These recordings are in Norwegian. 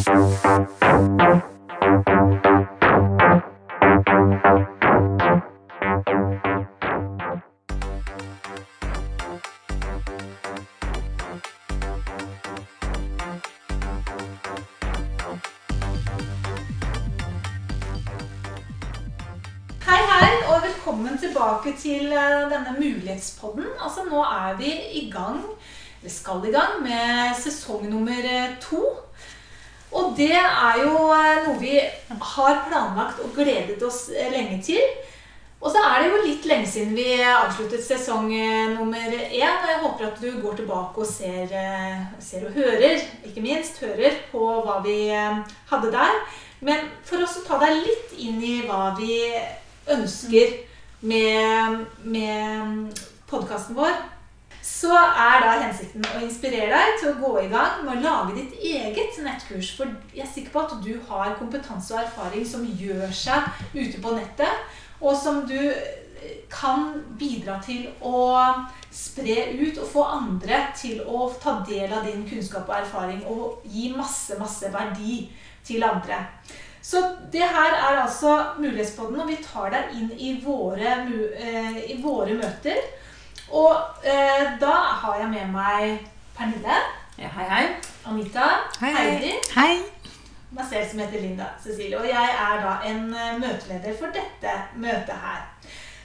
Velkommen tilbake til eh, denne mulighetspodden. Altså, nå er vi i gang, eller skal i gang, med sesong nummer eh, to. Og det er jo eh, noe vi har planlagt og gledet oss eh, lenge til. Og så er det jo litt lenge siden vi avsluttet sesong eh, nummer én. Og jeg håper at du går tilbake og ser, ser og hører, ikke minst, hører på hva vi hadde der. Men for oss å ta deg litt inn i hva vi ønsker med, med podkasten vår, så er da hensikten å inspirere deg til å gå i gang med å lage ditt eget nettkurs. For jeg er sikker på at du har kompetanse og erfaring som gjør seg ute på nettet, og som du kan bidra til å spre ut og få andre til å ta del av din kunnskap og erfaring og gi masse, masse verdi til andre. Så det her er altså Mulighetspodden, og vi tar deg inn i våre, eh, i våre møter. Og eh, da har jeg med meg Pernille, Ja, hei, hei. Anita, Hei, hei. Heidi, Hei. meg selv som heter Linda Cecilie. Og jeg er da en eh, møteleder for dette møtet her.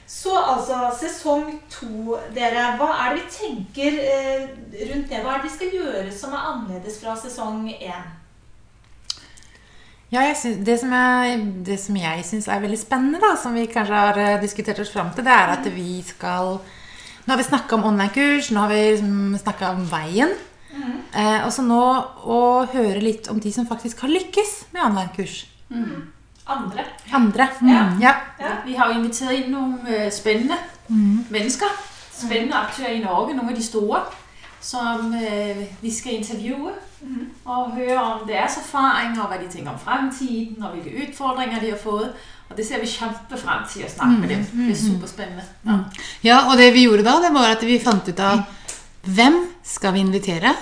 Så altså, sesong to, dere. Hva er det vi tenker eh, rundt det? Hva er det vi skal gjøre som er annerledes fra sesong én? Ja, jeg syns- det, som jeg, det som jeg syns er veldig spennende, da, som vi kanskje har eh, diskutert oss fram til, det er at vi skal Nå har vi snakka om online-kurs, nå har vi snakka om veien. Eh, og så nå å høre litt om de som faktisk har lykkes med online-kurs. Andre? Andre. Ja. Mm, ja. Ja. Vi har jo inviteret inn noen eh, spennende mennesker. Spennende aktører i Norge, noen av de store, som øh, vi skal intervjue. Og høre om deres erfaringer, og hva de tenker om fremtiden, og hvilke utfordringer de har fått. Og det ser vi kjempefrem til å snakke med dem. Det er superspennende. Ja. ja, og det vi gjorde da, det var at vi fant ut av hvem skal vi invitere.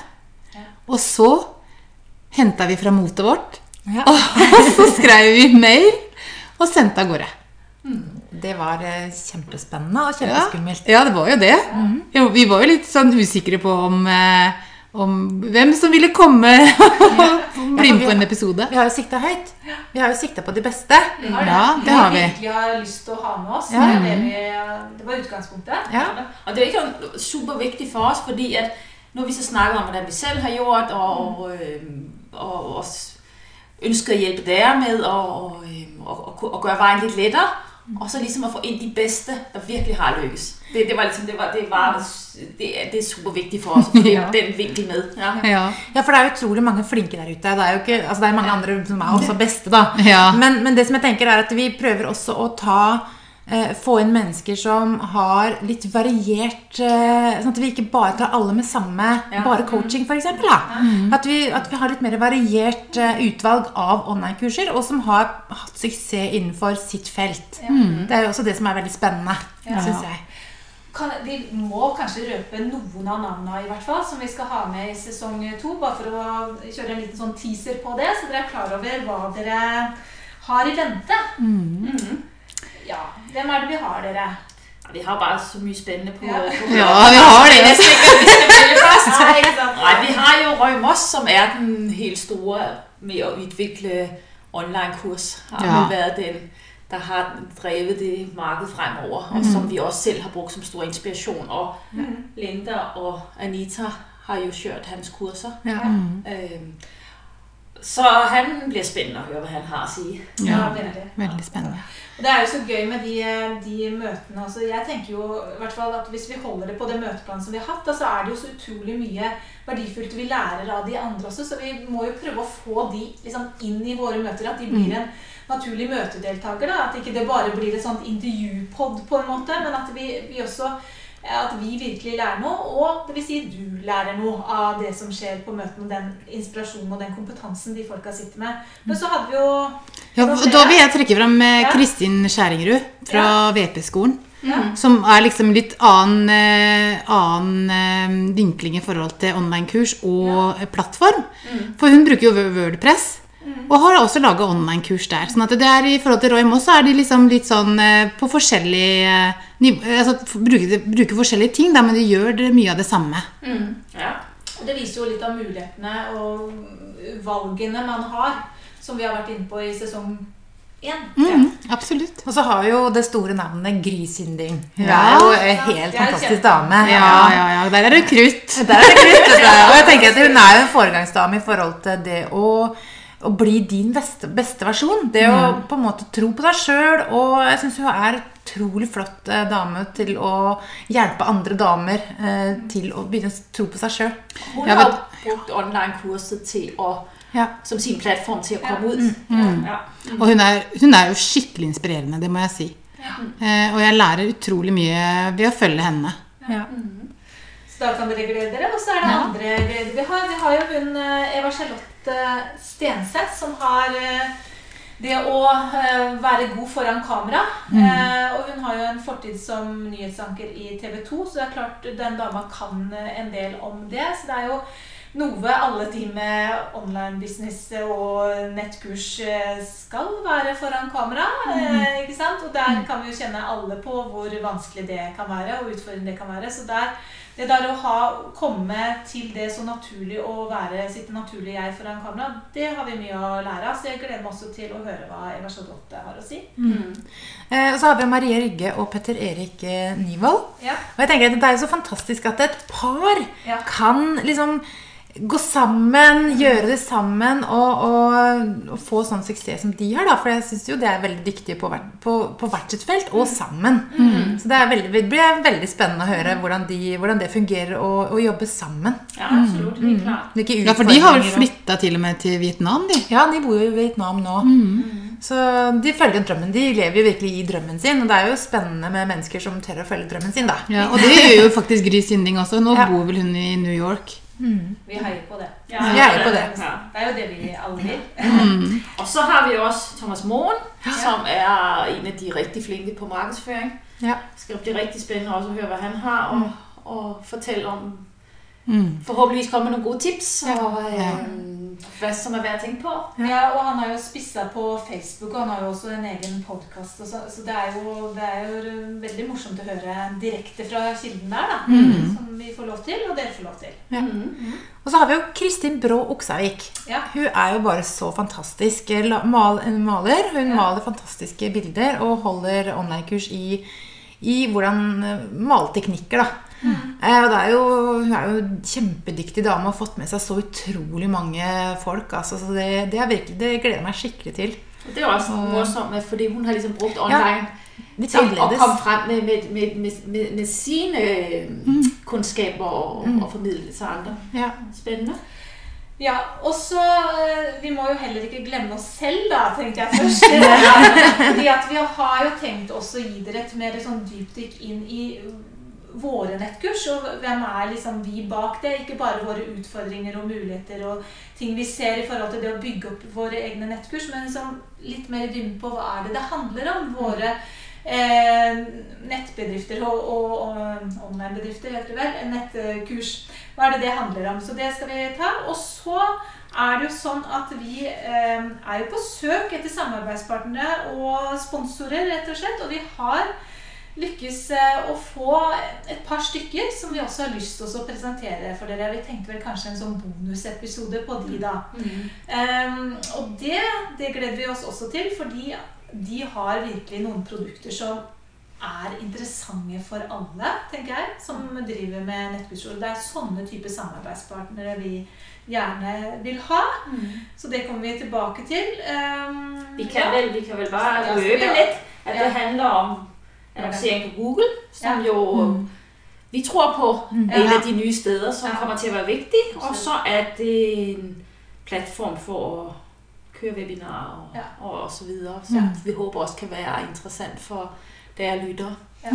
Og så henta vi fra motet vårt. Og så skrev vi mail og sendte av gårde. Det var eh, kjempespennende og kjempeskummelt. Ja, det var jo det. Jo, vi var jo litt sånn usikre på om, eh, om hvem som ville komme og bli med på en episode. Vi har jo sikta høyt. Vi har jo sikta på de beste. Ja, det har vi. virkelig har lyst til å ha med oss. Ja. Det, er det, vi, det var utgangspunktet. Ja. Og det er ikke superviktig for oss, fordi at når vi så snakker om, hvordan vi selv har gjort, og, og, og, og også ønsket at hjælpe dere med å gjøre veien og, og, og gøre vejen lidt lettere. Og så liksom å få inn de beste der virkelig har lykkes. Det, det var liksom, det var, det var, det er, det er superviktig for oss å få Ja. den vinkel med. Ja. Ja. Ja, for det er utrolig mange flinke der ute. Det er jo ikke, altså det er mange andre som er også beste, da. Ja. Men, men det som jeg tenker er at vi prøver også å ta få inn mennesker som har litt variert eh, Sånn at vi ikke bare tar alle med samme Bare coaching, f.eks. At, vi, at vi har litt mer variert eh, utvalg av online-kurser, og som har hatt suksess innenfor sitt felt. Det er jo også det som er veldig spennende, synes jeg. Kan, vi må kanskje røpe noen av navnene i hvert fall, som vi skal ha med i sesong to. Bare for å kjøre en liten sånn teaser på det, så dere er klar over hva dere har i vente. Mm. Ja, Hvem er det vi har, dere? Vi har bare så mye spændende på. Ja. på Ja, vi har det. Nei, vi har jo Røy Moss, som er den helt store med å utvikle online-kurs. Har Ja. vært den, der har drevet det markedet fremover, og som vi også selv har brugt som stor inspiration. Og Linda og Anita har jo kjørt hans kurser. Ja. Øhm, så han blir spennende å høre, hva han har å si. Ja, veldig. Veldig spennende. Det er jo så gøy med de, de møtene. Altså, jeg tenker jo i hvert fall at Hvis vi holder det på det møteplanen som vi har hatt, da, så er det jo så utrolig mye verdifullt vi lærer av de andre også. Så vi må jo prøve å få de liksom, inn i våre møter. At de blir en naturlig møtedeltaker. Da. At ikke det bare blir et sånt intervjupod, på en måte, men at vi, vi også at vi virkelig lærer noe, og det vil si du lærer noe av det som skjer på møtene, den inspirasjonen og den kompetansen de folka sitter med. Men så hadde vi jo Ja, da vil jeg trekke fram eh, Ja. Kristin Skjæringrud fra VP-skolen. Ja. Som er liksom litt annen, eh, annen eh, vinkling i forhold til online-kurs og plattform. For hun bruker jo Wordpress. Og har også laga online-kurs der. sånn at det er i forhold til Roy Moss, så er de liksom litt sånn eh, på forskjellig eh, Altså bruker, bruker forskjellige ting, da, men de gjør det, mye av det samme. Ja. Og Det viser jo litt av mulighetene og valgene man har, som vi har vært inne på i sesong. Mm, absolutt. Og så har jo det store navnet Grysynding. Hun Ja. er jo en helt fantastisk dame. Ja, ja, ja. Der er det krutt. Der er det krutt, vet. Og jeg tenker at hun er jo en foregangsdame i forhold til det å, å bli din beste, beste versjon. Det å på en måte tro på deg sjøl. Og jeg syns hun er utrolig flott eh, dame til å hjelpe andre damer eh, til å begynne å tro på seg sjøl. Hun Jeg har vet- brukt online-kurset til å, Ja. som sin plattform til å komme ut. Ja. Og hun er, hun er jo skikkelig inspirerende, det må jeg si. Eh, og jeg lærer utrolig mye ved å følge henne. Ja. Så da kan dere glede dere. Og så er det andre gleder vi har. Vi har jo hun eh, Eva Charlotte Stenseth som har eh, det å eh, være god foran kamera. Eh, og hun har jo en fortid som nyhetsanker i TV 2, så det er klart den dama kan eh, en del om det. Så det er jo noe alle de med online business og nettkurs eh, skal være foran kamera. eh, ikke sant? Og der kan vi jo kjenne alle på hvor vanskelig det kan være, og utfordrende det kan være. Så der, det der å ha, komme til det så naturlig å være sitt naturlige jeg foran kamera, det har vi mye å lære av. Så jeg gleder meg også til å høre hva Eva Charlotte har å si. Eh, og så har vi Marie Rygge og Petter Erik eh, Nyvold. Ja. Og jeg tenker at Det er jo så fantastisk at et par Ja. kan liksom gå sammen, gjøre det sammen og, og, og få sånn suksess som de har. da, For jeg syns jo det er veldig dyktige på, hvert- på, på hvert sitt felt, og sammen. Så det, er veldig, det blir veldig spennende å høre hvordan, de, hvordan det fungerer å, å jobbe sammen. Ja, absolutt. Mm. Ja, for de har vel flytta til og med til Vietnam, de. Ja, de bor jo i Vietnam nå. Så de følger drømmen. De lever jo virkelig i drømmen sin. Og det er jo spennende med mennesker som tør å følge drømmen sin, da. Ja, og det gjør jo faktisk Gry Sinding også. Nå Ja. bor vel hun i New York. Vi heier på det. Ja, Vi heier på det. Ja. Det er jo det vi alle vil. Og så har vi også Thomas Moen, som er en av de riktig flinke på markedsføring. Ja. Det blir riktig spennende også å høre, hva han har å, fortelle om. Mm. Forhåpentligvis kommer med nogle gode tips, og Ja. øh, hvad som er bedre ting på. Ja, og han har jo spissa på Facebook, og han har jo også en egen podkast. Så, så det, er jo, det er jo veldig morsomt å høre direkte fra kilden der, da. Som vi får lov til, og dere får lov til. Ja. Og så har vi jo Kristin Brå Oksavik. Ja. Hun er jo bare så fantastisk mal, en maler. Hun Ja. maler fantastiske bilder og holder online-kurs i, i hvordan eh, maleteknikker. da. Eh, og det er jo, Hun er jo en kjempedyktig dame og har fått med seg så utrolig mange folk. Altså, så det, det, er virkelig, det gleder jeg meg skikkelig til. Og det er også morsomt, fordi hun har liksom brukt online ja, til å komme frem med, med, med, med, sine kunnskaper kundskaper og, og formidle til andre. Ja. Spennende. Ja, og så eh, Vi må jo heller ikke glemme oss selv, da, tenkte jeg først. Fordi at vi har jo tenkt også å gi dere et mer sånn dypdykk inn i våre nettkurs. Og hvem er liksom vi bak det? Ikke bare våre utfordringer og muligheter og ting vi ser i forhold til det å bygge opp våre egne nettkurs, men liksom litt mer i dybden på hva er det det handler om. Våre eh, nettbedrifter og, og, og online-bedrifter, heter det vel. Nettkurs. Hva er det det handler om? Så det skal vi ta. Og så er det jo sånn at vi eh, er jo på søk etter samarbeidspartnere og sponsorer, rett og slett. Og vi har lykkes eh, å få et par stykker som vi også har lyst til å presentere for dere. Vi tenkte vel kanskje en sånn bonusepisode på de, da. Ehm, og det, det gleder vi oss også til, fordi de har virkelig noen produkter som er interessante for alle, tenker jeg, som driver med nettbudsjord. Det er sånne type samarbeidspartnere vi gjerne vil ha. Så det kommer vi tilbake til. Um, Vi kan, ja. vel, vi kan vel bare ja. lidt, at det handler om annoncering på Google, som Ja. jo vi tror på er en Ja. af de nye steder, som Ja. kommer til at være vigtige. Og så er det en platform for at køre webinarer og, Ja. og, og så videre, som vi håber også kan være interessant for dere lyttere. Ja.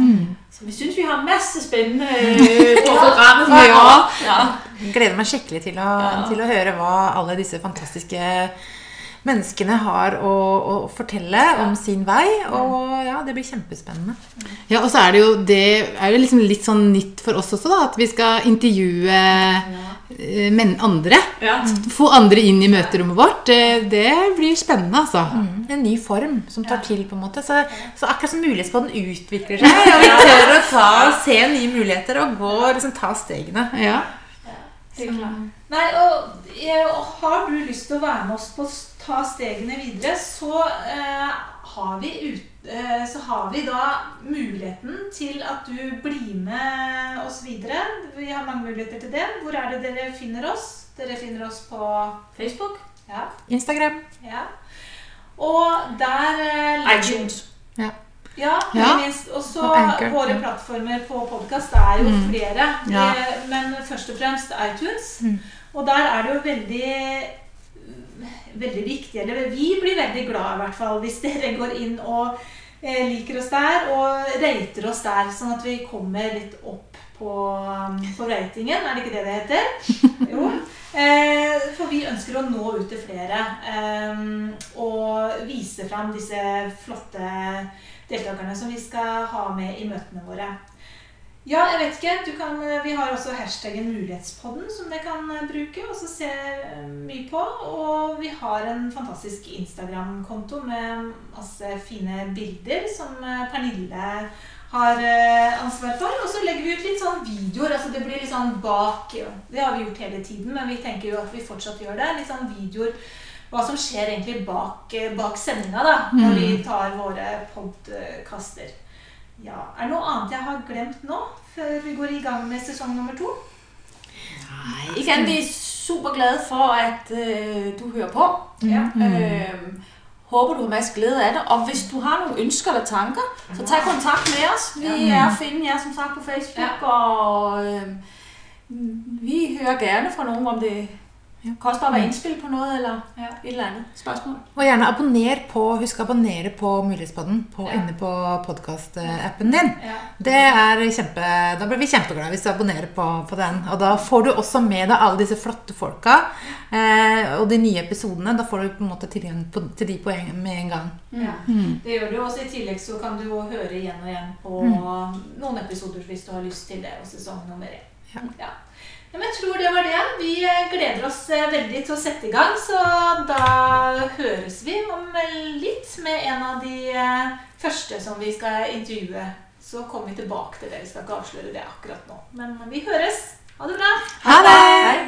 Så vi synes, vi har masse spennende øh, på programmet. Ja. ja. Gleder meg skikkelig til å, til å høre hva alle disse fantastiske menneskene har å, å fortelle om sin vei. Og ja, det blir kjempespennende. Ja, og så er det jo det er jo liksom litt sånn nytt for oss også, da. At vi skal intervjue eh, men andre. Ja. Få andre inn i møterommet vårt. Det blir spennende, altså. Mm, En ny form som tar til, på en måte. Så, så akkurat som Mulighetsbåten utvikler seg, og vi tør å ta, se nye muligheter og gå, liksom ta stegene. Ja. Nei, og, og har du lyst til å være med oss på ta stegene videre, så eh, har vi ut, eh, så har vi da muligheten til at du blir med oss videre. Vi har mange muligheter til det. Hvor er det dere finner oss? Dere finner oss på Facebook. Ja. Instagram. ja. Og der eh, iTunes. Ja. Ja, Ja. minst. Og så Og Anchor, våre ja. plattformer på podkast er jo Mm. flere. Ja. Men først og fremst iTunes. Mm. Og der er det jo veldig veldig viktig, eller vi blir veldig glad i hvert fall hvis dere går inn og eh, liker oss der og rater oss der, sånn at vi kommer litt opp på, um, på ratingen. Er det ikke det det heter? Jo. Eh, for vi ønsker å nå ut til flere eh, og vise fram disse flotte deltakerne som vi skal ha med i møtene våre. Ja, jeg vet ikke. Kan, vi har også hashtaggen Mulighetspodden som dere kan eh, bruke og så se eh, mye på. Og vi har en fantastisk Instagram-konto med masse fine bilder som eh, Pernille har eh, ansvar for. Og så legger vi ut litt sånn videoer. altså Det blir litt sånn bak Det har vi gjort hele tiden, men vi tenker jo at vi fortsatt gjør det. Litt sånn videoer hva som skjer egentlig bak, eh, bak sendinga da, når vi tar våre podkaster. Ja, Er det noe annet jeg har glemt nå, før vi går i gang med sesong nummer to? Igen, vi er super glade for, at øh, du hører på. Ja. Øh, håper du har masse glæde av det. Og hvis du har noen ønsker eller tanker, så ta kontakt med oss. Vi er å finne jer, som sagt, på Facebook. Og øh, vi hører gerne fra noen om det koster at være innspill på noe eller Ja. et eller annet spørsmål. Og gjerne abonner på, husk å abonnere på Mulighetspodden på, Ja. inne på podkastappen din. Ja. Det er kjempe, Da blir vi kjempeglade hvis du abonnerer på, på den. Og da får du også med deg alle disse flotte folka eh, og de nye episodene. Da får du på en måte tilgang til de på en, med en gang. Ja. Mm. Det gjør du også. I tillegg så kan du høre igjen og igjen på noen episoder hvis du har lyst til det, og sesong nummer én. Ja men jeg tror det var det. Vi eh, gleder oss eh, veldig til å sette i gang. Så da høres vi om eh, litt med en av de første som vi skal intervjue. Så kommer vi tilbake til det. Vi skal ikke avsløre det akkurat nå. Men vi høres. Ha det bra. Ha det. Hei.